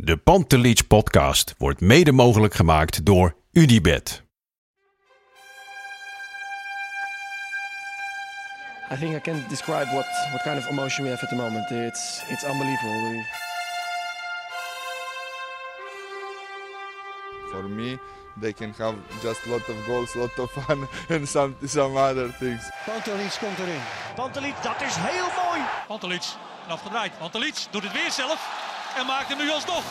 De Pantelich podcast wordt mede mogelijk gemaakt door Unibed. I think I can describe what, what kind of emotion we have at the moment. It's it's unbelievable. For me, they can have just a lot of goals, a lot of fun, and some some other things. Pantelic komt erin. Pantelic, dat is heel mooi. Pantelic, afgedraaid. Pantelic doet het weer zelf en maakt hem nu alsnog.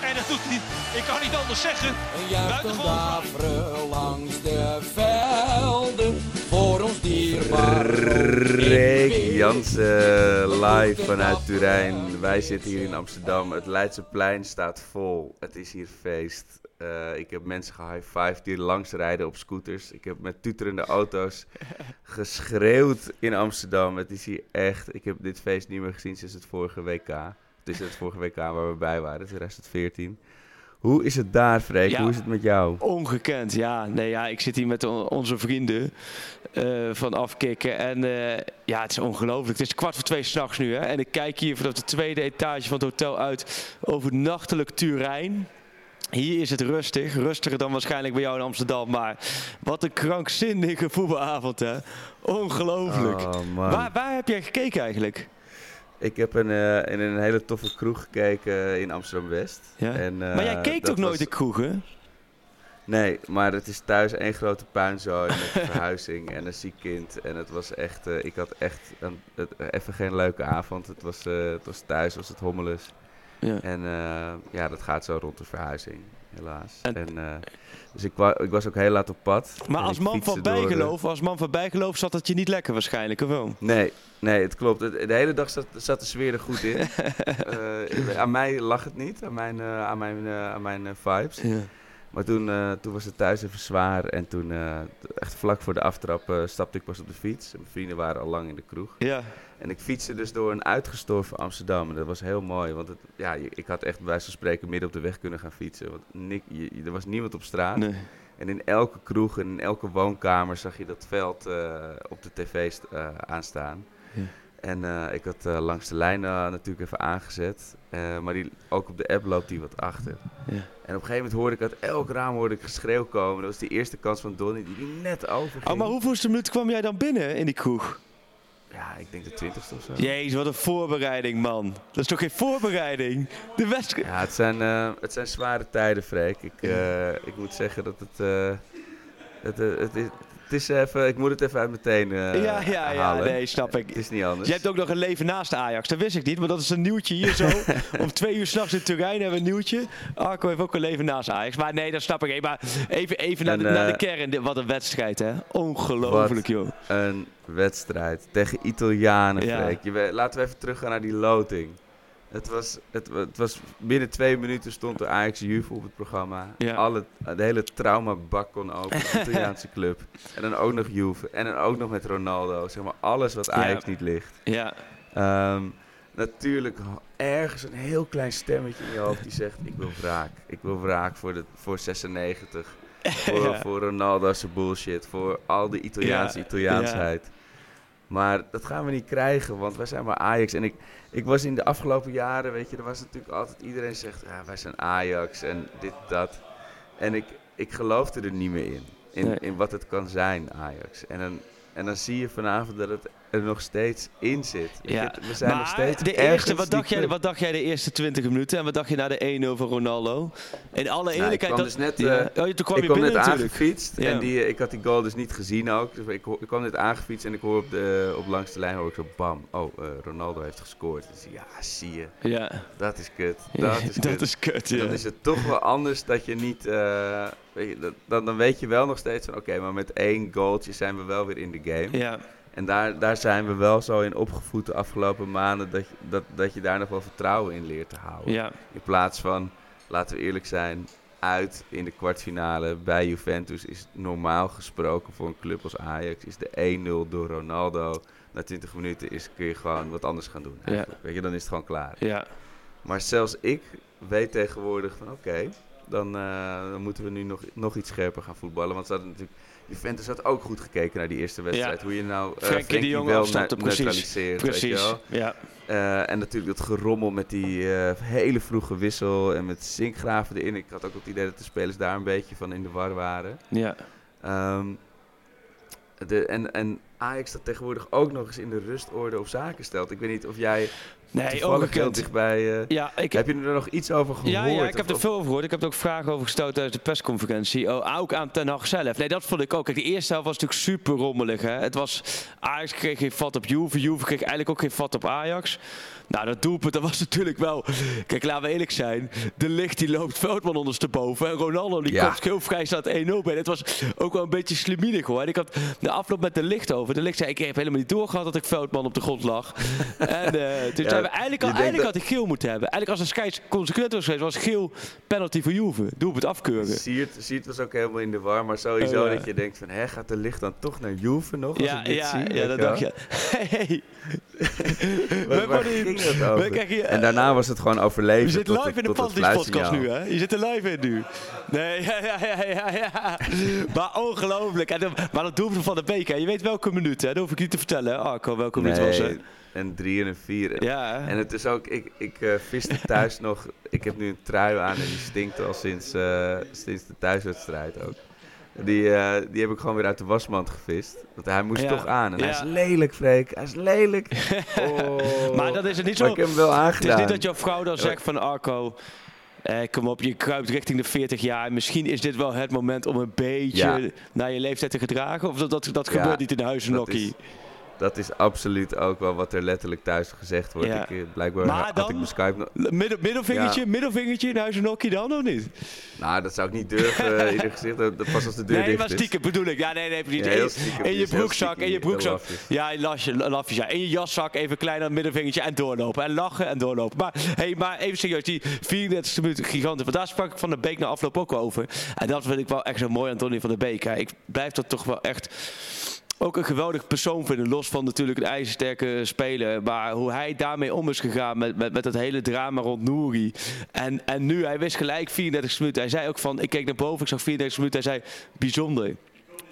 En dat doet hij, ik kan niet anders zeggen. Buitengewoon. langs de velden voor ons dierbaar Rick Jansen, live vanuit Turijn. Wij zitten hier in Amsterdam. Het Leidseplein staat vol. Het is hier feest. Eh, ik heb mensen gehighfived die langs rijden op scooters. Ik heb met tuterende auto's geschreeuwd in Amsterdam. Het is hier echt... Ik heb dit feest niet meer gezien sinds het vorige WK. Het is het vorige WK waar we bij waren, 2014. Hoe is het daar, Freek? Ja. Hoe is het met jou? ongekend, ja. Nee, ja. Ik zit hier met on- onze vrienden eh, van Afkikken. En eh, ja, het is ongelooflijk. Het is kwart voor twee s'nachts nu. Hè? En ik kijk hier vanaf de tweede etage van het hotel uit over het nachtelijk Turijn. Hier is het rustig. Rustiger dan waarschijnlijk bij jou in Amsterdam. Maar wat een krankzinnige voetbalavond, hè. Ongelooflijk. Oh, waar, waar heb jij gekeken eigenlijk? Ik heb een, eh, in een hele toffe kroeg gekeken in Amsterdam-West. Ja. En, eh, maar jij keek toch nooit de kroegen? Nee, maar het is thuis één grote puinzooi met een verhuizing en een ziek kind. En het was echt, eh, ik had echt een, het, even geen leuke avond. Het was, eh, het was thuis, was het hommeles. Ja. En eh, ja, dat gaat zo rond de verhuizing, helaas. En- En, eh, dus ik, wa- ik was ook heel laat op pad. Maar als man van door, bijgeloof, als man van bijgeloof zat het je niet lekker waarschijnlijk, of wel? Nee, nee, het klopt. De hele dag zat, zat de sfeer er goed in. Eh, aan mij lag het niet, aan mijn, eh, aan mijn, eh, aan mijn vibes. Ja. Maar toen, eh, toen was het thuis even zwaar. En toen, eh, echt vlak voor de aftrap, eh, stapte ik pas op de fiets. En mijn vrienden waren al lang in de kroeg. Ja. En ik fietste dus door een uitgestorven Amsterdam. En dat was heel mooi. Want het, ja, ik had echt bij wijze van spreken midden op de weg kunnen gaan fietsen. Want je- er was niemand op straat. Nee. En in elke kroeg en in elke woonkamer zag je dat veld op de tv st- aanstaan. Ja. En eh, ik had eh, langs de lijn eh, natuurlijk even aangezet. Maar die, ook op de app loopt die wat achter. Ja. En op een gegeven moment hoorde ik uit elk raam hoorde ik geschreeuw komen. Dat was die eerste kans van Donny die, die net overging. Oh, maar hoeveelste minuut kwam jij dan binnen in die kroeg? Ja, ik denk de twintigste of zo. Jezus, wat een voorbereiding, man. Dat is toch geen voorbereiding? De. Ja, het zijn, het zijn zware tijden, Freek. Ik, ik moet zeggen dat het... het, het, is, het is even... Ik moet het even uit meteen eh ja, ja, ja, halen. nee, snap Het ik. is niet anders. Je hebt ook nog een leven naast Ajax, dat wist ik niet, maar dat is een nieuwtje hier zo. Om twee uur s'nachts in Turijn hebben we een nieuwtje. Arco heeft ook een leven naast Ajax. Maar nee, dat snap ik. Hey, maar even, even naar, de, naar de eh, kern. Wat een wedstrijd, hè? Ongelooflijk, joh. Een wedstrijd tegen Italianen, Ja. Laten we even teruggaan naar die loting. Het was, het, het was binnen twee minuten stond de Ajax Juve op het programma. Ja. Alle, de hele traumabak kon open. De Italiaanse club. En dan ook nog Juve. En dan ook nog met Ronaldo. Zeg maar alles wat Ajax Ja. niet ligt. Ja, Ehm, natuurlijk ergens een heel klein stemmetje in je hoofd die zegt: Ik wil wraak. Ik wil wraak voor, de, voor 96. Voor, Ja. voor Ronaldo's bullshit. Voor al die Italiaanse Ja, Italiaansheid. Maar dat gaan we niet krijgen, want wij zijn maar Ajax. En ik, ik was in de afgelopen jaren, weet je, er was natuurlijk altijd iedereen zegt: ja, wij zijn Ajax en dit, dat. En ik, ik geloofde er niet meer in. In, Nee. in wat het kan zijn, Ajax. En dan, en dan zie je vanavond dat het er nog steeds in zit. Ja. je, We zijn nog steeds de eerste, wat, dacht jij, wat dacht jij de eerste 20 minuten en wat dacht je na de 1-0 van Ronaldo? In alle Nou, ik eerlijkheid... kwam dus net, ja. eh, oh, toen kwam ik je kwam binnen net natuurlijk. aangefietst Ja. en die, eh, ik had die goal dus niet gezien ook. Dus ik, ik kwam net aangefietst en ik hoor op, de, op langs de lijn hoor ik zo bam. Oh, eh, Ronaldo heeft gescoord. Dus ja, zie je. Ja, Dat is kut. Dat is dat kut. is kut. Dan is het toch wel anders dat je niet... weet je, dat- dan, dan weet je wel nog steeds van... Oké, maar met één goaltje zijn we wel weer in de game. Ja, En daar, daar zijn we wel zo in opgevoed de afgelopen maanden dat, je- dat, dat je daar nog wel vertrouwen in leert te houden. Ja, In plaats van, laten we eerlijk zijn, uit in de kwartfinale bij Juventus is normaal gesproken voor een club als Ajax is de 1-0 door Ronaldo. Na 20 minuten is, kun je gewoon wat anders gaan doen. eigenlijk. Weet je, dan is het gewoon klaar. ja, Maar zelfs ik weet tegenwoordig van oké, dan, eh, dan moeten we nu nog, nog iets scherper gaan voetballen. Want ze hadden natuurlijk, Juventus had ook goed gekeken naar die eerste wedstrijd. Hoe je nou uh, Frenkie de Jong wel ne- precies. neutraliseert. weet je precies. wel. Ja, Eh, en natuurlijk dat gerommel met die hele vroege wissel en met zinkgraven erin. Ik had ook het idee dat de spelers daar een beetje van in de war waren. ja. Ehm, de, en, en Ajax dat tegenwoordig ook nog eens in de rustorde op zaken stelt. Ik weet niet of jij Nee, toevallig heel ongekend. dichtbij... eh, Ja, ik, heb je er nog iets over gehoord? Ja, ja, ik heb er veel over gehoord. Ik heb er ook vragen over gesteld tijdens de persconferentie. Oh, ook aan Ten Hag zelf. Nee, dat vond ik ook. Kijk, de eerste helft was natuurlijk super rommelig. Hè. Het was, Ajax kreeg geen vat op Juve. Juve kreeg eigenlijk ook geen vat op Ajax. Nou, dat doelpunt, dat was natuurlijk wel... Kijk, laten we eerlijk zijn. De licht die loopt Veldman ondersteboven. En Ronaldo die Ja. komt heel vrij staat 1-0 bij. Het was ook wel een beetje slimiedig hoor. En ik had de afloop met de licht over. De licht zei, ik heb helemaal niet doorgehad dat ik Veldman op de grond lag. en eh toen Ja, zijn we eigenlijk, al, eigenlijk dat- had ik geel moeten hebben. Eigenlijk als een scheids consequent was geweest, was geel penalty voor Juve. Doelpunt afkeuren. Siert, Siert was ook helemaal in de war, maar sowieso Oh, dat je denkt van, hè, gaat de licht dan toch naar Juve nog als Ja, ik dit ja, zie? ja, dat dacht je. Hey. We worden- ging het over? En daarna was het gewoon overleven Je zit live het- in de tot het Panties podcast nu, hè? Je zit er live in nu. Nee, ja, ja, ja, ja, ja. Maar ongelooflijk. En dan- Maar dat doelpunt van de beker, je weet welke minuut, hè? Dat hoef ik niet te vertellen. hè? Arco, welke minuut was het? Nee, en drie en een vier. Ja? En het is ook, ik, ik eh, viste thuis nog, ik heb nu een trui aan en die stinkt al sinds, eh, sinds de thuiswedstrijd ook. Die, eh, die heb ik gewoon weer uit de wasmand gevist. Want hij moest Ja, toch aan. En hij is lelijk, Freek. Hij is lelijk. Oh. Maar dat is het niet Maar zo. ik heb hem wel Het aangedaan. is niet dat jouw vrouw dan zegt van Arco... Eh, kom op, je kruipt richting de 40 jaar. Misschien is dit wel het moment om een beetje Ja. naar je leeftijd te gedragen. Of dat, dat, gebeurt niet in de is- Dat is absoluut ook wel wat er letterlijk thuis gezegd wordt. Ja. Ik, eh, blijkbaar Maar had dan- ik mijn Skype nog... Middel, middelvingertje, middelvingertje in huizenokkie dan of niet? Nou, dat zou ik niet durven eh, in ieder gezicht. Dat, dat pas als de deur Nee, dicht maar is. stiekem bedoel ik. Ja, nee, nee, niet. Ja, in, heel stiekem. in Die je broekzak, in je broekzak. lafjes. Ja, lasje, lafjes, ja. In je jaszak even klein aan middelvingertje en doorlopen. En lachen en doorlopen. Maar, hey, maar even serieus, die 34 minuten giganten. Want daar sprak ik van de Beek na afloop ook over. En dat vind ik wel echt zo mooi aan Tony van de Beek. hè. Ik blijf dat toch wel echt ook een geweldig persoon vinden. Los van natuurlijk een ijzersterke speler. Maar hoe hij daarmee om is gegaan met, met, met het hele drama rond Nouri. En, en nu, hij wist gelijk 34 minuten. Hij zei ook van, ik keek naar boven, ik zag 34 minuten. Hij zei, bijzonder.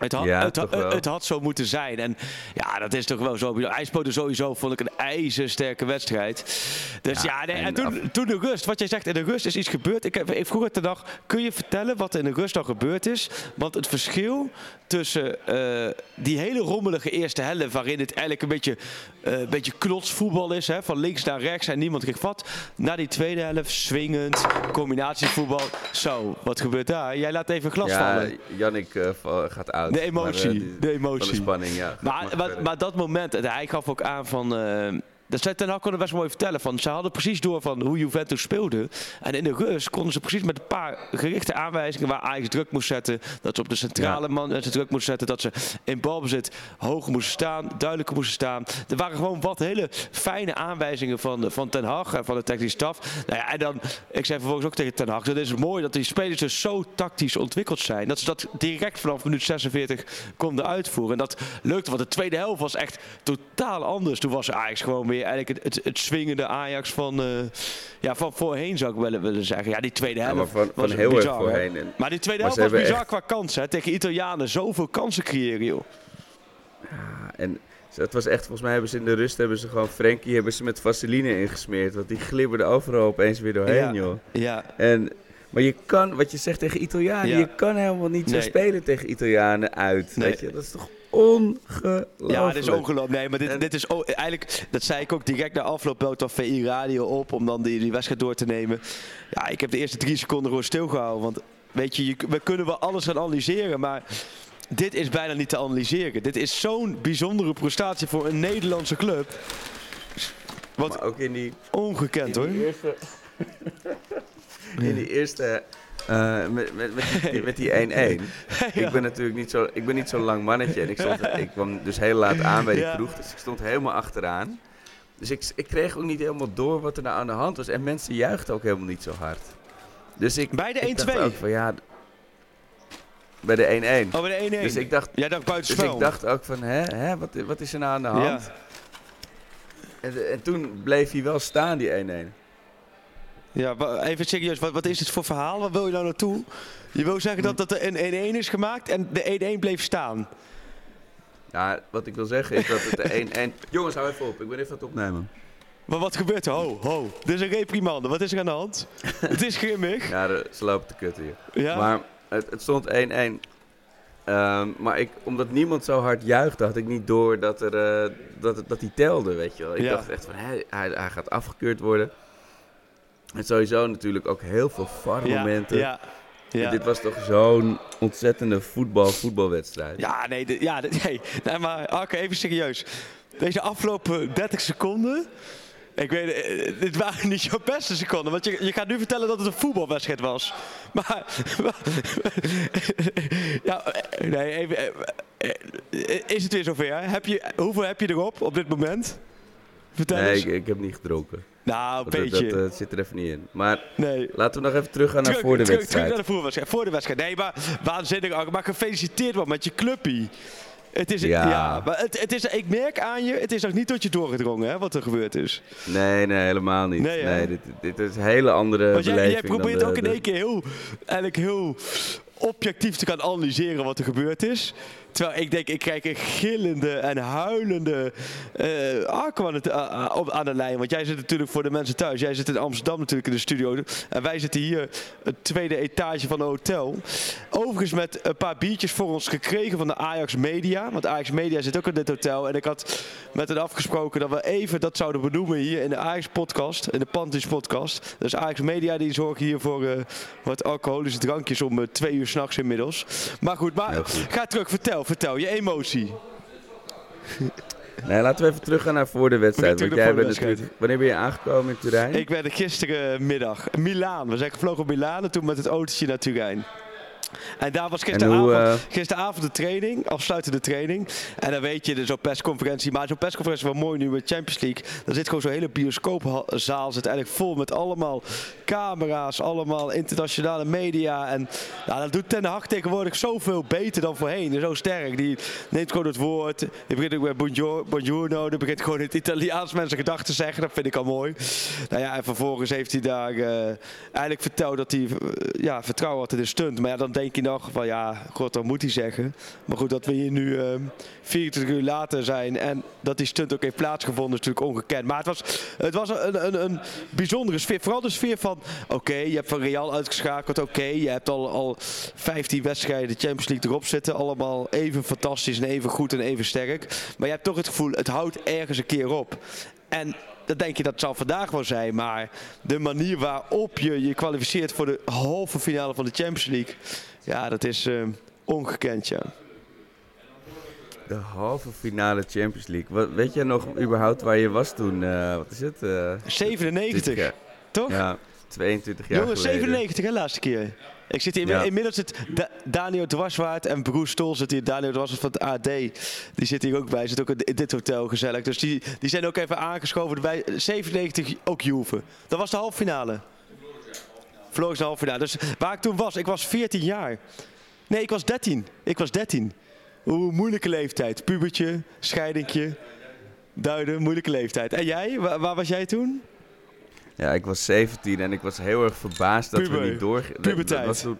Het had, Ja, het, het had zo moeten zijn. En ja, dat is toch wel zo. Hij speelde sowieso, vond ik, een ijzersterke wedstrijd. Dus ja, Ja, nee, en, en toen, toen de rust. Wat jij zegt, in de rust is iets gebeurd. Ik, heb, ik vroeg het de dag, kun je vertellen wat er in de rust al gebeurd is? Want het verschil tussen eh, die hele rommelige eerste helft... waarin het eigenlijk een beetje, een beetje klotsvoetbal is... Hè, van links naar rechts en niemand kreeg vat... naar die tweede helft, swingend, combinatievoetbal. Zo, wat gebeurt daar? Jij laat even glas Ja, vallen. Jannik eh, gaat uit. De emotie, Maar, de Van emotie. de spanning, ja. Maar, maar, dat moment, en hij gaf ook aan van. Eh dat zei Ten Hag kon het best mooi vertellen. Van, ze hadden precies door van hoe Juventus speelde. En in de rust konden ze precies met een paar gerichte aanwijzingen waar Ajax druk moest zetten. Dat ze op de centrale man mensen druk moesten zetten. Dat ze in balbezit hoger moesten staan, duidelijker moesten staan. Er waren gewoon wat hele fijne aanwijzingen van, van Ten Hag en van de technische staf. Nou ja, en dan, ik zei vervolgens ook tegen Ten Hag, dat is het mooi dat die spelers dus zo tactisch ontwikkeld zijn. Dat ze dat direct vanaf minuut 46 konden uitvoeren. En dat lukte, want de tweede helft was echt totaal anders. Toen was Ajax gewoon weer eigenlijk het, het, het swingende Ajax van, eh, ja, van voorheen zou ik willen, willen zeggen. Ja, die tweede Ja, helft van, was heel bizar, voorheen. En, Maar die tweede helft was bizar qua kansen. Hè. Tegen Italianen zoveel kansen creëren, joh. en het was echt, volgens mij hebben ze in de rust hebben ze gewoon Frenkie hebben ze met vaseline ingesmeerd. Want die glibberde overal opeens weer doorheen, Ja. joh. Ja, En, maar je kan, wat je zegt tegen Italianen, Ja. je kan helemaal niet zo spelen tegen Italianen uit. Nee. Weet je? Dat is toch ongelooflijk. Ja, het is ongelooflijk. Nee, maar dit, En- dit is eigenlijk, dat zei ik ook direct na afloop, belt dan VI Radio op om dan die, die wedstrijd door te nemen. Ja, ik heb de eerste drie seconden gewoon stilgehouden. Want weet je, je we kunnen wel alles gaan analyseren, maar dit is bijna niet te analyseren. Dit is zo'n bijzondere prestatie voor een Nederlandse club. Wat Maar ook in die, ongekend in hoor. die eerste... in die eerste Eh, met, met, met die- met die 1-1. Ik ben natuurlijk niet zo, ik ben niet zo'n lang mannetje. En ik, stond, ik kwam dus heel laat aan bij die Ja. Dus ik stond helemaal achteraan. Dus ik, ik kreeg ook niet helemaal door wat er nou aan de hand was. En mensen juichten ook helemaal niet zo hard. Dus ik, Bij de ik dacht 1-2? ook van ja... Bij de 1-1. Oh, bij de 1-1. Dus ik dacht, Jij dacht dus buitenspel. ik dacht ook van, hè, hè wat, wat is er nou aan de hand? Ja. En, en toen bleef hij wel staan, die 1-1. Ja, even serieus, wat, wat is dit voor verhaal? Wat wil je nou naartoe? Je wil zeggen dat, dat er een 1-1 is gemaakt en de 1-1 bleef staan. Ja, wat ik wil zeggen is dat het de 1-1... Jongens, hou even op. Ik ben even aan het opnemen. Maar wat gebeurt er? Ho, ho. Dit is een reprimande. Wat is er aan de hand? het is grimmig. Ja, de, ze lopen te kutten hier. Ja. Maar het, het stond 1-1. Ehm, maar ik, omdat niemand zo hard juichte, had ik niet door dat, er, eh, dat, het- dat hij telde, weet je wel. Ik Ja. dacht echt van, hè, hij, hij gaat afgekeurd worden. En sowieso natuurlijk ook heel veel VAR-momenten. Ja, ja. En Dit was toch zo'n ontzettende voetbal-voetbalwedstrijd. Ja, nee, de- ja, de- nee, nee maar Arke, even serieus. Deze afgelopen 30 seconden, ik weet, eh, dit waren niet jouw beste seconden, want je, je gaat nu vertellen dat het een voetbalwedstrijd was. Maar, ja, eh, nee, even, eh, is het weer zover? Heb je, hoeveel heb je erop op dit moment? Vertel Nee, eens. ik, ik heb niet gedronken. Nou, een Dat, beetje. dat, zit er even niet in. Maar nee. laten we nog even teruggaan naar Terug- voor de terug- wedstrijd. Terug naar de voetbalwedstrijd. Voor de wedstrijd. Nee, maar waanzinnig. Maar gefeliciteerd man met je clubpie. Het is, ja. Ja. maar het, het is, ik merk aan je, het is nog niet tot je doorgedrongen hè, wat er gebeurd is. Nee, nee, helemaal niet. Nee, dit, dit is een hele andere Want jij, probeert de- ook in de- één keer heel, eigenlijk heel objectief te gaan analyseren wat er gebeurd is. Terwijl ik denk, ik krijg een gillende en huilende eh Arco aan, het, a- a- op- aan de lijn. Want jij zit natuurlijk voor de mensen thuis. Jij zit in Amsterdam natuurlijk in de studio. En wij zitten hier, het tweede etage van een hotel. Overigens met een paar biertjes voor ons gekregen van de Ajax Media. Want Ajax Media zit ook in dit hotel. En ik had met hen afgesproken dat we even dat zouden benoemen hier in de Ajax podcast. In de Pantis podcast. Dus Ajax Media die zorgen hier voor eh, wat alcoholische drankjes om eh, twee uur s'nachts inmiddels. Maar goed, maar ga terug. Vertel, vertel. Je emotie. Nee, laten we even teruggaan naar voor de wedstrijd. terug Want naar jij voor bent de wedstrijd. natuurlijk... Wanneer ben je aangekomen in Turijn? Ik werd er gisterenmiddag. Milaan. We zijn gevlogen op Milaan en toen met het autootje naar Turijn. En daar was gisteravond, hoe, eh, gisteravond de training, afsluitende training. En dan weet je, zo'n persconferentie. Maar zo'n persconferentie is wel mooi nu met Champions League. Dan zit gewoon zo'n hele bioscoopzaal zit eigenlijk vol met allemaal camera's, allemaal internationale media. En ja, dat doet Ten Hag tegenwoordig zoveel beter dan voorheen. Zo sterk. Die neemt gewoon het woord. Die begint ook met buongior- buongiorno. Die begint gewoon in het Italiaans mensen gedachten te zeggen. Dat vind ik al mooi. Nou ja, en vervolgens heeft hij daar eh, eigenlijk verteld dat hij eh, ja, vertrouwen had in de stunt. Maar ja, dan denk je nog van ja, god, dat moet hij zeggen. Maar goed, dat we hier nu eh, 24 uur later zijn en dat die stunt ook heeft plaatsgevonden is natuurlijk ongekend. Maar het was, het was een, een, een bijzondere sfeer. Vooral de sfeer van, oké, je hebt van Real uitgeschakeld. Oké, je hebt al, al 15 wedstrijden Champions League erop zitten. Allemaal even fantastisch en even goed en even sterk. Maar je hebt toch het gevoel, het houdt ergens een keer op. En dan denk je dat zal vandaag wel zijn. Maar de manier waarop je je kwalificeert voor de halve finale van de Champions League. Ja, dat is eh, ongekend, ja. De halve finale Champions League. Wat, weet je nog überhaupt waar je was toen? eh, wat is het? eh 97, 20 jaar. toch? Ja, 22 jaar Jongens, geleden. 97 hè, laatste keer. Ik zit hier, Ja. Inmiddels zit Da- Daniel Dwarswaard en Broes Stol zit hier. Daniel Dwarswaard van het AD. Die zit hier ook bij. Zit ook in dit hotel gezellig. Dus die, die zijn ook even aangeschoven erbij. 97 ook Juve. Dat was de halve finale. De halve finale. Dus waar ik toen was, ik was 14 jaar. Nee, ik was 13. Ik was 13. Oeh, moeilijke leeftijd. Pubertje, scheidingje. Duiden, moeilijke leeftijd. En jij? Waar, waar was jij toen? Ja, ik was 17 en ik was heel erg verbaasd dat Puber. we niet doorgingen. Dat, dat was, toen-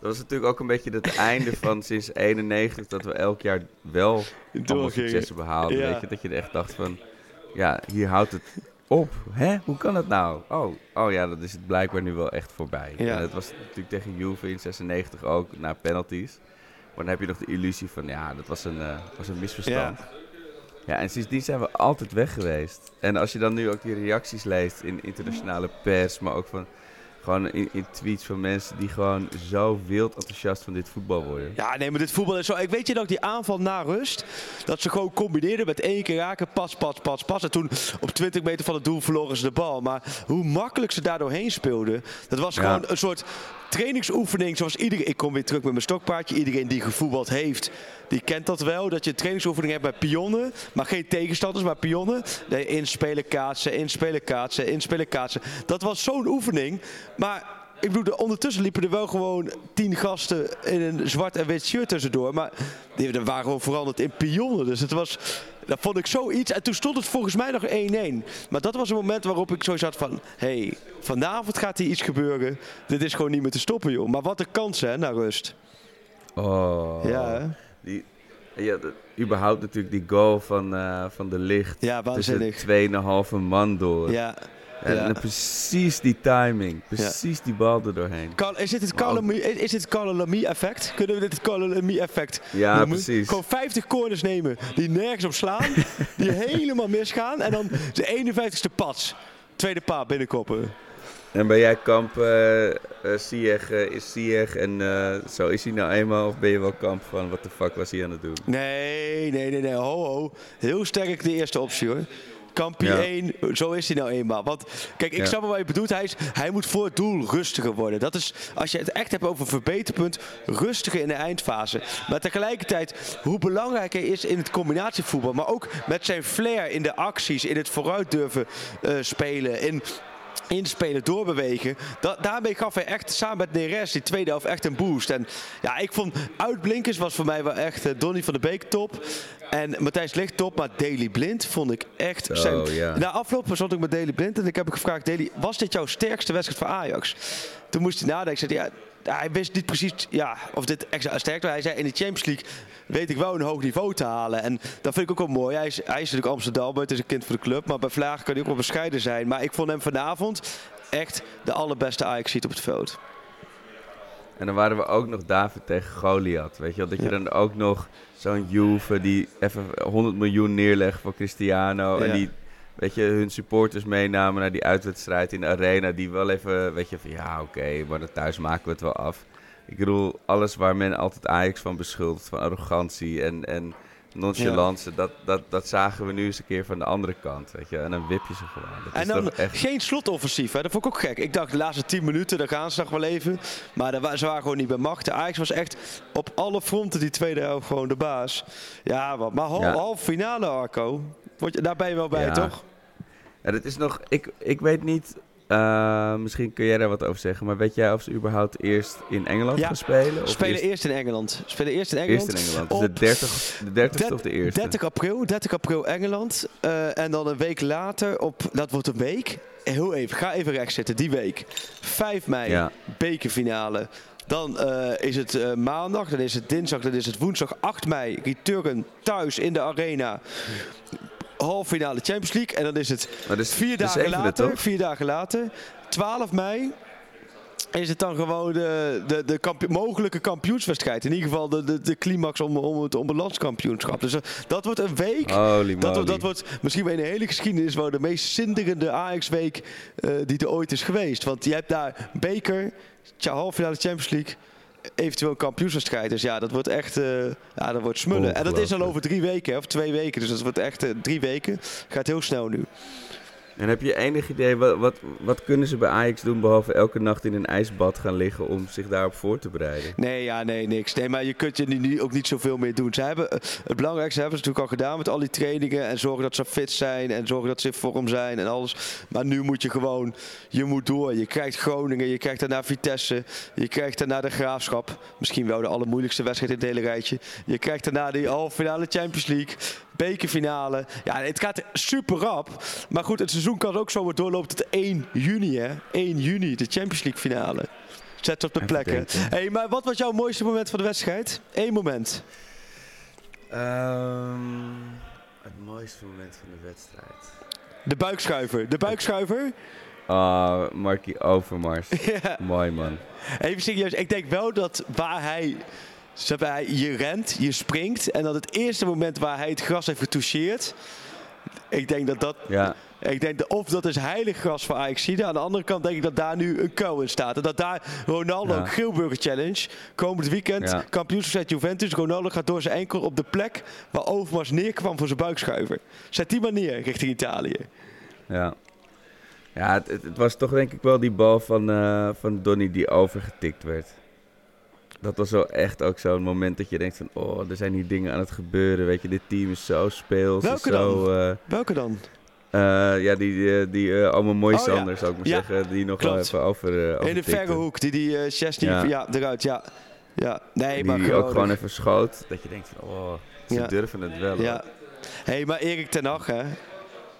dat was natuurlijk ook een beetje het einde van sinds 91 dat we elk jaar wel allemaal successen behaalden. Ja. Weet je, dat je er echt dacht van, ja, hier houdt het op. Hè? Hoe kan dat nou? Oh, oh ja, dat is het blijkbaar nu wel echt voorbij. Ja. En dat was natuurlijk tegen Juve in 96 ook, na penalties. Maar dan heb je nog de illusie van, ja, dat was een, eh, was een misverstand. Ja. En sindsdien zijn we altijd weg geweest. En als je dan nu ook die reacties leest in internationale pers, maar ook van gewoon in, in tweets van mensen die gewoon zo wild enthousiast van dit voetbal worden. Ja, nee, maar dit voetbal is zo. Ik weet je nog, die aanval na rust. Dat ze gewoon combineerden met één keer raken. Pas, pas, pas, pas. En toen op 20 meter van het doel verloren ze de bal. Maar hoe makkelijk ze daar doorheen speelden. Dat was Ja. gewoon een soort trainingsoefening zoals iedereen... Ik kom weer terug met mijn stokpaardje. Iedereen die gevoetbald heeft, die kent dat wel. Dat je een trainingsoefening hebt bij pionnen. Maar geen tegenstanders, maar pionnen. Nee, inspelen, kaatsen, inspelen, kaatsen, inspelen, kaatsen. Dat was zo'n oefening. Maar ik bedoel, ondertussen liepen er wel gewoon tien gasten in een zwart en wit shirt tussendoor. Maar die waren gewoon veranderd in pionnen. Dus het was, dat vond ik zoiets. En toen stond het volgens mij nog 1-1. Maar dat was een moment waarop ik zo zat van... Hé, hey, vanavond gaat hier iets gebeuren. Dit is gewoon niet meer te stoppen, joh. Maar wat een kans, hè, naar rust. Oh. Ja, hè? Die, ja, de- überhaupt natuurlijk die goal van, eh, van de licht. Ja, waanzinnig. Tussen 2,5 man door. Ja. En, precies die timing. Precies die bal er doorheen. Is dit het Carlo Lamy- is is dit het Carlo Lamy effect? Kunnen we dit het Carlo Lamy effect Ja, noemen? precies. Gewoon 50 corners nemen die nergens op slaan, die helemaal misgaan en dan de 51ste pas. Tweede paal binnenkoppen. En ben jij kamp eh, is Ziyech en eh, zo is hij nou eenmaal? Of ben je wel kamp van wat de fuck was hij aan het doen? Nee, nee, nee, nee. Ho, ho. Heel sterk de eerste optie hoor. Kampie Ja. 1, zo is hij nou eenmaal. Want kijk, ik Ja. snap wel wat je bedoelt. Hij, is, hij moet voor het doel rustiger worden. Dat is, als je het echt hebt over verbeterpunt, rustiger in de eindfase. Maar tegelijkertijd, hoe belangrijk hij is in het combinatievoetbal. Maar ook met zijn flair in de acties, in het vooruit durven eh, spelen. In inspelen, doorbewegen. Da daarmee gaf hij echt samen met Neres die tweede helft echt een boost. En ja, ik vond uitblinkers was voor mij wel echt eh, Donny van de Beek top. En Matthijs Licht top, maar Daily Blind vond ik echt... Oh, zijn-. Na afloop zat ik met Daily Blind en ik heb ik gevraagd... Daily, was dit jouw sterkste wedstrijd voor Ajax? Toen moest hij nadenken. Ik zei, ja, hij wist niet precies ja, of dit extra sterk was. Hij zei, in de Champions League weet ik wel een hoog niveau te halen. En dat vind ik ook wel mooi. Hij is, hij is natuurlijk Amsterdam, het is een kind van de club. Maar bij Vlaag kan hij ook wel bescheiden zijn. Maar ik vond hem vanavond echt de allerbeste Ajax ziet op het veld. En dan waren we ook nog David tegen Goliath. Weet je wel, dat je dan ook nog zo'n Juve die even 100 miljoen neerlegt voor Cristiano. En die, weet je, hun supporters meenamen naar die uitwedstrijd in de arena. Die wel even, weet je, van ja, oké, maar dan thuis maken we het wel af. Ik bedoel, alles waar men altijd Ajax van beschuldigt, van arrogantie en, en nonchalance, dat, dat, dat zagen we nu eens een keer van de andere kant, weet je. En dan wip je ze gewoon. Dat En dan echt... geen slotoffensief. Hè? Dat vond ik ook gek. Ik dacht de laatste 10 minuten, daar gaan ze nog wel even. Maar daar ze waren gewoon niet bij macht. De Ajax was echt op alle fronten die tweede helft gewoon de baas. Ja, maar Ja. half finale Arco. Word je, daar ben je wel bij, Ja. toch? Ja, dat is nog, ik, ik weet niet, eh, misschien kun jij daar wat over zeggen, maar weet jij of ze überhaupt eerst in Engeland Ja, gaan spelen? Of Spelen eerst, eerst in Engeland. Spelen eerst in Engeland. eerst in Engeland? Dus de 30, de 30 of de eerste? 30 april, 30 april Engeland. Eh, en dan een week later op, dat wordt een week. Heel even, ga even rechts zitten, die week. 5 mei, Ja. bekerfinale. Dan eh, is het maandag, dan is het dinsdag, dan is het woensdag 8 mei. Return thuis in de arena. Halffinale Champions League. En dan is het dus vier dagen later. Vier dagen later. 12 mei is het dan gewoon de, de, de mogelijke kampioenswedstrijd. In ieder geval de, de, de climax om, om, het, om het landskampioenschap. Dus eh, dat wordt een week. Dat, dat wordt misschien wel in de hele geschiedenis wel de meest zinderende Ajax-week eh, die er ooit is geweest. Want je hebt daar beker, tja, halffinale Champions League, eventueel kampioenswedstrijd. Dus ja, dat wordt echt eh, ja, dat wordt smullen. En dat is al over drie weken, hè, of twee weken. Dus dat wordt echt eh, drie weken. Gaat heel snel nu. En heb je enig idee, wat, wat, wat kunnen ze bij Ajax doen behalve elke nacht in een ijsbad gaan liggen om zich daarop voor te bereiden? Nee, ja, nee, niks. Nee, maar je kunt je nu ook niet zoveel meer doen. Ze hebben, eh, het belangrijkste hebben ze natuurlijk al gedaan met al die trainingen. En zorgen dat ze fit zijn. En zorgen dat ze in vorm zijn en alles. Maar nu moet je gewoon, je moet door. Je krijgt Groningen, je krijgt daarna Vitesse. Je krijgt daarna de Graafschap. Misschien wel de allermoeilijkste wedstrijd in het hele rijtje. Je krijgt daarna die halve finale Champions League. Bekerfinale. Ja, het gaat super rap. Maar goed, het seizoen kan ook zomaar doorlopen tot 1 juni, hè. 1 juni, de Champions League finale. Zet op de Even plekken. Hey, maar wat was jouw mooiste moment van de wedstrijd? Eén moment. Ehm, het mooiste moment van de wedstrijd. De buikschuiver. De buikschuiver. Ah, Markie Overmars. ja. Mooi man. Even serieus. Ik denk wel dat waar hij, maar, hij... Je rent, je springt. En dat het eerste moment waar hij het gras heeft getoucheerd... Ik denk dat dat... Ja, Ik denk dat of dat is heilig gras voor Ajax. Aan de andere kant denk ik dat daar nu een kou in staat. En dat daar Ronaldo, Ja. Grilburger Challenge, komend weekend, Ja. kampioenswedstrijd Juventus. Ronaldo gaat door zijn enkel op de plek waar Overmars neerkwam voor zijn buikschuiver. Zet die maar neer richting Italië. ja. Ja, het, het, het was toch denk ik wel die bal van, eh, van Donny die overgetikt werd. Dat was wel echt ook zo'n moment dat je denkt van... Oh, er zijn hier dingen aan het gebeuren. Weet je, dit team is zo speels. Welke zo, dan? eh, Welke dan? eh, ja, die, eh, die allemaal mooie Oh, ja. Sanders, zou ik maar Ja, zeggen. Die nog wel even over, eh In de verre hoek, die die eh Chesney, ja. Ja. eruit, ja. Ja, nee, Die maar ook gewoon even schoot. Dat je denkt van, oh, ze durven het wel. Ja. Hé, hey, maar Erik ten Hag, hè?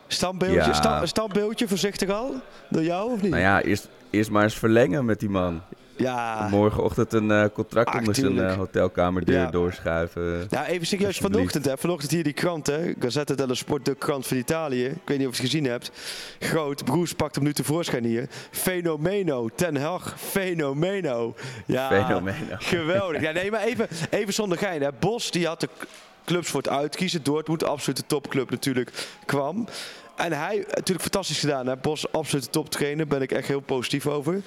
Standbeeldje, sta- standbeeldje voorzichtig al? Door jou of niet? Nou ja, eerst, eerst maar eens verlengen met die man. Ja. Morgenochtend een eh, contract Ah, onder zijn eh, hotelkamerdeur Ja. doorschuiven. Ja, even serieus vanochtend, hè. Vanochtend hier die krant, hè. Gazzetta dello Sport, de krant van Italië. Ik weet niet of je het gezien hebt. Groot, Broes pakt hem nu tevoorschijn hier. Fenomeno, Ten Hag, fenomeno. Ja, Fenomeno. geweldig. Ja, nee, maar even, even zonder gein, hè. Bos, die had de clubs voor het uitkiezen. Dortmund, absoluut de topclub natuurlijk, kwam. En hij, natuurlijk fantastisch gedaan. Hè? Bos, absoluut de toptrainer. Daar ben ik echt heel positief over.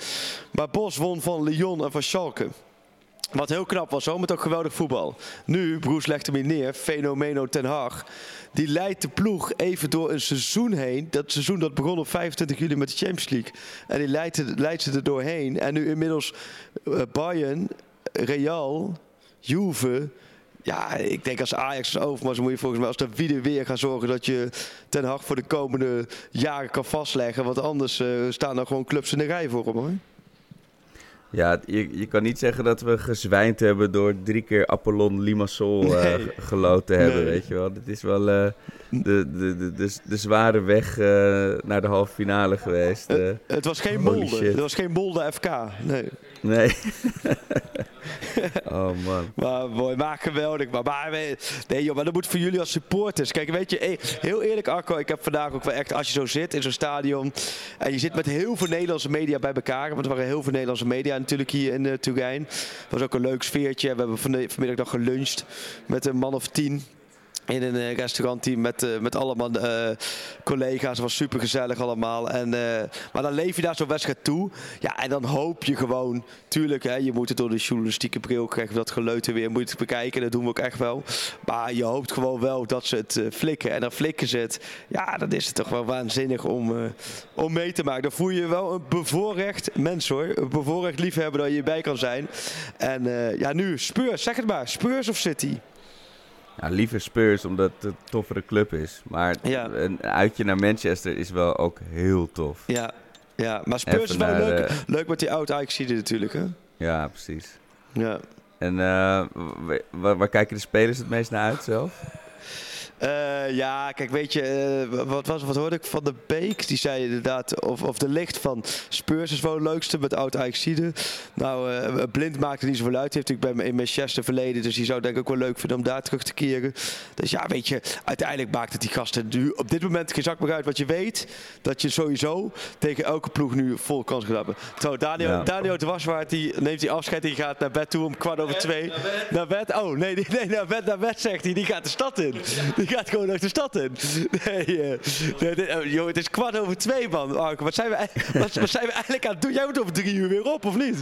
Maar Bos won van Lyon en van Schalke. Wat heel knap was, hoor, met ook geweldig voetbal. Nu, Broes legt hem hier neer, Fenomeno Ten Hag. Die leidt de ploeg even door een seizoen heen. Dat seizoen dat begon op 25 juli met de Champions League. En die leidt, leidt ze er doorheen. En nu inmiddels eh, Bayern, Real, Juve. Ja, ik denk als Ajax over, maar zo moet je volgens mij als de wie weer gaan zorgen dat je Ten Hag voor de komende jaren kan vastleggen. Want anders eh, staan er gewoon clubs in de rij voor hem hoor. Ja, het- je, je kan niet zeggen dat we gezwijnd hebben door drie keer Apollon Limassol eh, Nee. g- geloot te hebben, Nee. weet je wel. Dit is wel eh, de, de, de, de, de zware weg eh, naar de halve finale geweest. eh. Het was geen Molde. shit. Het was geen Molde FK. Nee. nee. oh man. Maar mooi, maar geweldig. Maar, maar we- nee joh, maar dat moet voor jullie als supporters. Kijk, weet je, eh, heel eerlijk Arco, ik heb vandaag ook wel echt, als je zo zit in zo'n stadion en je zit met heel veel Nederlandse media bij elkaar, want er waren heel veel Nederlandse media natuurlijk hier in uh, Turijn. Het was ook een leuk sfeertje. We hebben van- vanmiddag nog geluncht met een man of tien. In een eh, restaurantteam met, eh, met allemaal eh, collega's. Het was super gezellig allemaal. En, maar dan leef je daar zo'n wedstrijd toe. Ja, en dan hoop je gewoon. Tuurlijk, hè, je moet het door de journalistieke bril krijgen. Dat geleuten weer moet bekijken. Dat doen we ook echt wel. Maar je hoopt gewoon wel dat ze het eh, flikken. En dan flikken ze het. Ja, dan is het toch wel waanzinnig om, om mee te maken. Dan voel je wel een bevoorrecht mens hoor. Een bevoorrecht liefhebber dat je erbij kan zijn. En ja, nu Spurs, zeg het maar. Spurs of City? Ja, liever Spurs, omdat het een toffere club is. Maar Ja. een uitje naar Manchester is wel ook heel tof. Ja, ja. maar Spurs Even is wel leuk, leuk met die oud ajax natuurlijk hè? Ja, precies. Ja. En eh, wa- wa- waar kijken de spelers het meest naar uit zelf? Eh, ja, kijk, weet je, eh, wat, was, wat hoorde ik van de Beek? Die zei inderdaad, of, of de licht van Spurs is wel het leukste met oud ajax Nou, eh, Blind maakt er niet zoveel uit. Die heeft natuurlijk bij me in Manchester verleden, dus die zou denk ik ook wel leuk vinden om daar terug te keren. Dus ja, weet je, uiteindelijk maakt het die gasten nu op dit moment geen zak meer uit. Wat je weet, dat je sowieso tegen elke ploeg nu vol kans gaat hebben. Zo, Daniel, Ja. Daniel de Waswaard, die neemt die afscheid, die gaat naar bed toe om kwart over twee. Naar bed? Oh, nee, nee, nee naar bed, naar bed zegt hij. Die gaat de stad in. Die gaat gewoon nog de stad in. Nee, eh, nee, oh, joh, het is kwart over twee, man. Arco, wat zijn, we, wat, wat zijn we eigenlijk aan het doen? Jij moet over drie uur weer op, of niet?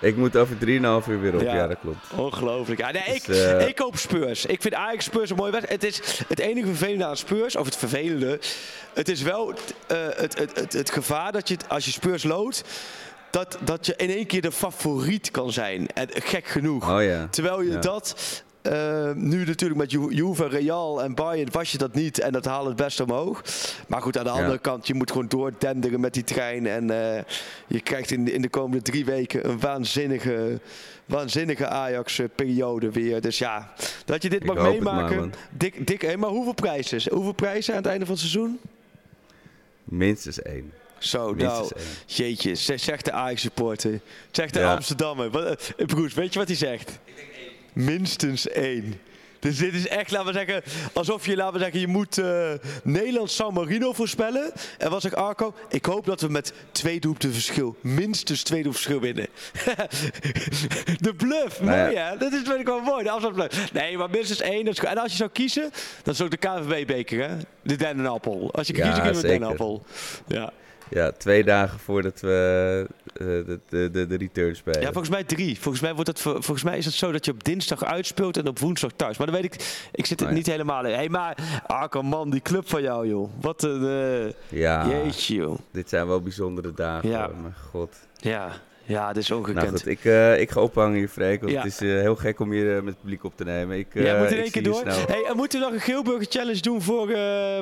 Ik moet over 3,5 uur weer op, Ja. ja, dat klopt. Ongelooflijk. Ja, nee, ik, Dus, eh, ik koop Spurs. Ik vind Ajax Spurs een mooie wedstrijd. Het is het enige vervelende aan Spurs, of het vervelende. Het is wel eh, het, het, het, het gevaar dat je, als je Spurs loodt, dat, dat je in één keer de favoriet kan zijn. En gek genoeg. Oh ja. Terwijl je Ja. dat eh, nu natuurlijk met Ju- Juve, Real en Bayern was je dat niet en dat haalt het best omhoog. Maar goed, aan de Ja. andere kant, je moet gewoon doordenderen met die trein. En eh, je krijgt in, de- in de komende drie weken een waanzinnige, waanzinnige Ajax-periode weer. Dus ja, dat je dit Ik mag maar, meemaken. man. dik, dik, hé, maar hoeveel prijzen? Hoeveel prijzen aan het einde van het seizoen? Minstens één. Zo, nou, jeetje, ze- zegt de Ajax-supporter. Zegt de Ja. Amsterdammer. Eh, Broes, weet je wat hij zegt? Minstens één. Dus dit is echt, laten we zeggen, alsof je, laten we zeggen, je moet eh, Nederland San Marino voorspellen. En wat zegt Arco? Ik hoop dat we met twee doelpunten verschil, minstens twee doelpunten verschil winnen. de bluff, Nou ja. mooi hè? Dat is vind ik wel mooi, de afstandsbluff. Nee, maar minstens één. Dat is, en als je zou kiezen, dan is ook de KNVB-beker hè? De dennenappel. Als je Ja, kiest, kun je met dennenappel. Ja. Ja, twee dagen voordat we eh, de, de, de, de return spelen. Ja, volgens mij drie. Volgens mij, wordt het, volgens mij is het zo dat je op dinsdag uitspeelt en op woensdag thuis. Maar dan weet ik, ik zit er Oh ja. niet helemaal in. Hé, hey, maar Arco, man, die club van jou, joh. Wat een, eh, ja, jeetje, joh. dit zijn wel bijzondere dagen. Ja. Mijn god. Ja, ja, dit is Nou ongekend. goed, ik, eh, ik ga ophangen hier, Freek. Want Ja. het is eh, heel gek om hier eh, met het publiek op te nemen. Ik, ja, moet in ik één keer door. Hey, en moeten we nog een Geelburger Challenge doen voor,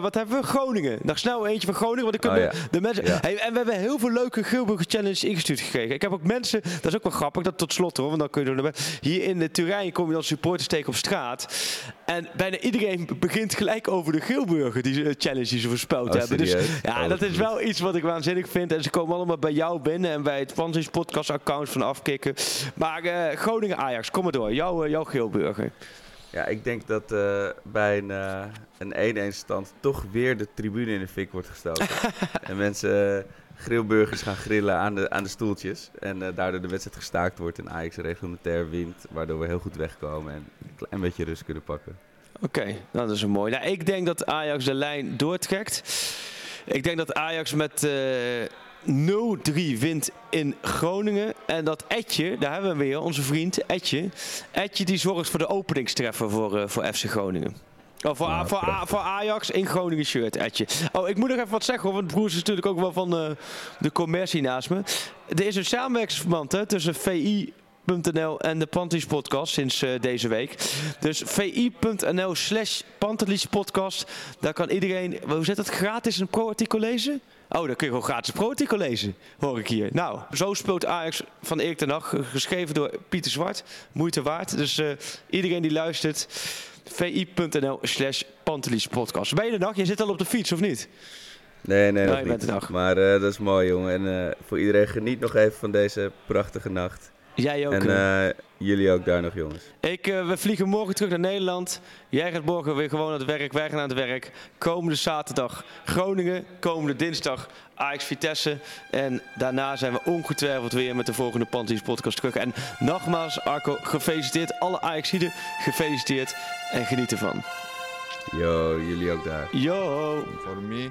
wat hebben we? Groningen. Nog snel eentje van Groningen, want dan kunnen Oh, ja. de mensen... Ja. Hey, en we hebben heel veel leuke Geelburger Challenge ingestuurd gekregen. Ik heb ook mensen, dat is ook wel grappig, dat tot slot hoor, want dan kun je er Hier in de Turijn kom je dan supporters tegen op straat. En bijna iedereen begint gelijk over de Geelburger die, ze- challenge die ze voorspeld Oh, hebben. Dus ja, Oh, dat is wel iets wat ik waanzinnig vind. En ze komen allemaal bij jou binnen en bij het Panzers podcast account van Afkikken. Maar eh, Groningen Ajax, kom maar door. Jouw, eh, jouw Geelburger. Ja, ik denk dat eh, bij een, een 1-1 stand toch weer de tribune in de fik wordt gestoken. en mensen, eh, grillburgers gaan grillen aan de, aan de stoeltjes. En daardoor de wedstrijd gestaakt wordt en Ajax reglementair wint. Waardoor we heel goed wegkomen en een klein beetje rust kunnen pakken. Oké, nou, dat is een mooi. Nou, ik denk dat Ajax de lijn doortrekt. Ik denk dat Ajax met 0-3 wint in Groningen. En dat Etje, daar hebben we weer, onze vriend Etje. Etje die zorgt voor de openingstreffer voor, eh, voor FC Groningen. Oh, voor, Ja, voor, Ajax in Groningen shirt, Etje. Oh, ik moet nog even wat zeggen, hoor, want Broers is natuurlijk ook wel van eh, de commercie naast me. Er is een samenwerkingsverband hè, tussen VI.nl en de Pantelis podcast sinds eh, deze week. Dus vi.nl slash Pantelis podcast. Daar kan iedereen, hoe zit dat, gratis een pro-artikel lezen? Oh, dan kun je gewoon gratis pro-artikel lezen, hoor ik hier. Nou, zo speelt Ajax van Erik ten Hag, geschreven door Pieter Zwart. Moeite waard. Dus eh, iedereen die luistert, vi.nl slash podcast. Ben je de dag? Je zit al op de fiets, of niet? Nee, nee, Nou, nog bent niet. Maar eh, dat is mooi, jongen. En eh, voor iedereen geniet nog even van deze prachtige nacht. Jij ook. en eh. eh, jullie ook daar nog, jongens. Ik, eh, we vliegen morgen terug naar Nederland. Jij gaat morgen weer gewoon aan het werk. Wij gaan aan het werk. Komende zaterdag Groningen. Komende dinsdag Ajax Vitesse. En daarna zijn we ongetwijfeld weer met de volgende Panties podcast terug. En nogmaals, Arco, gefeliciteerd. Alle Ajaxiden, gefeliciteerd. En geniet ervan. Yo, jullie ook daar. Yo! For me,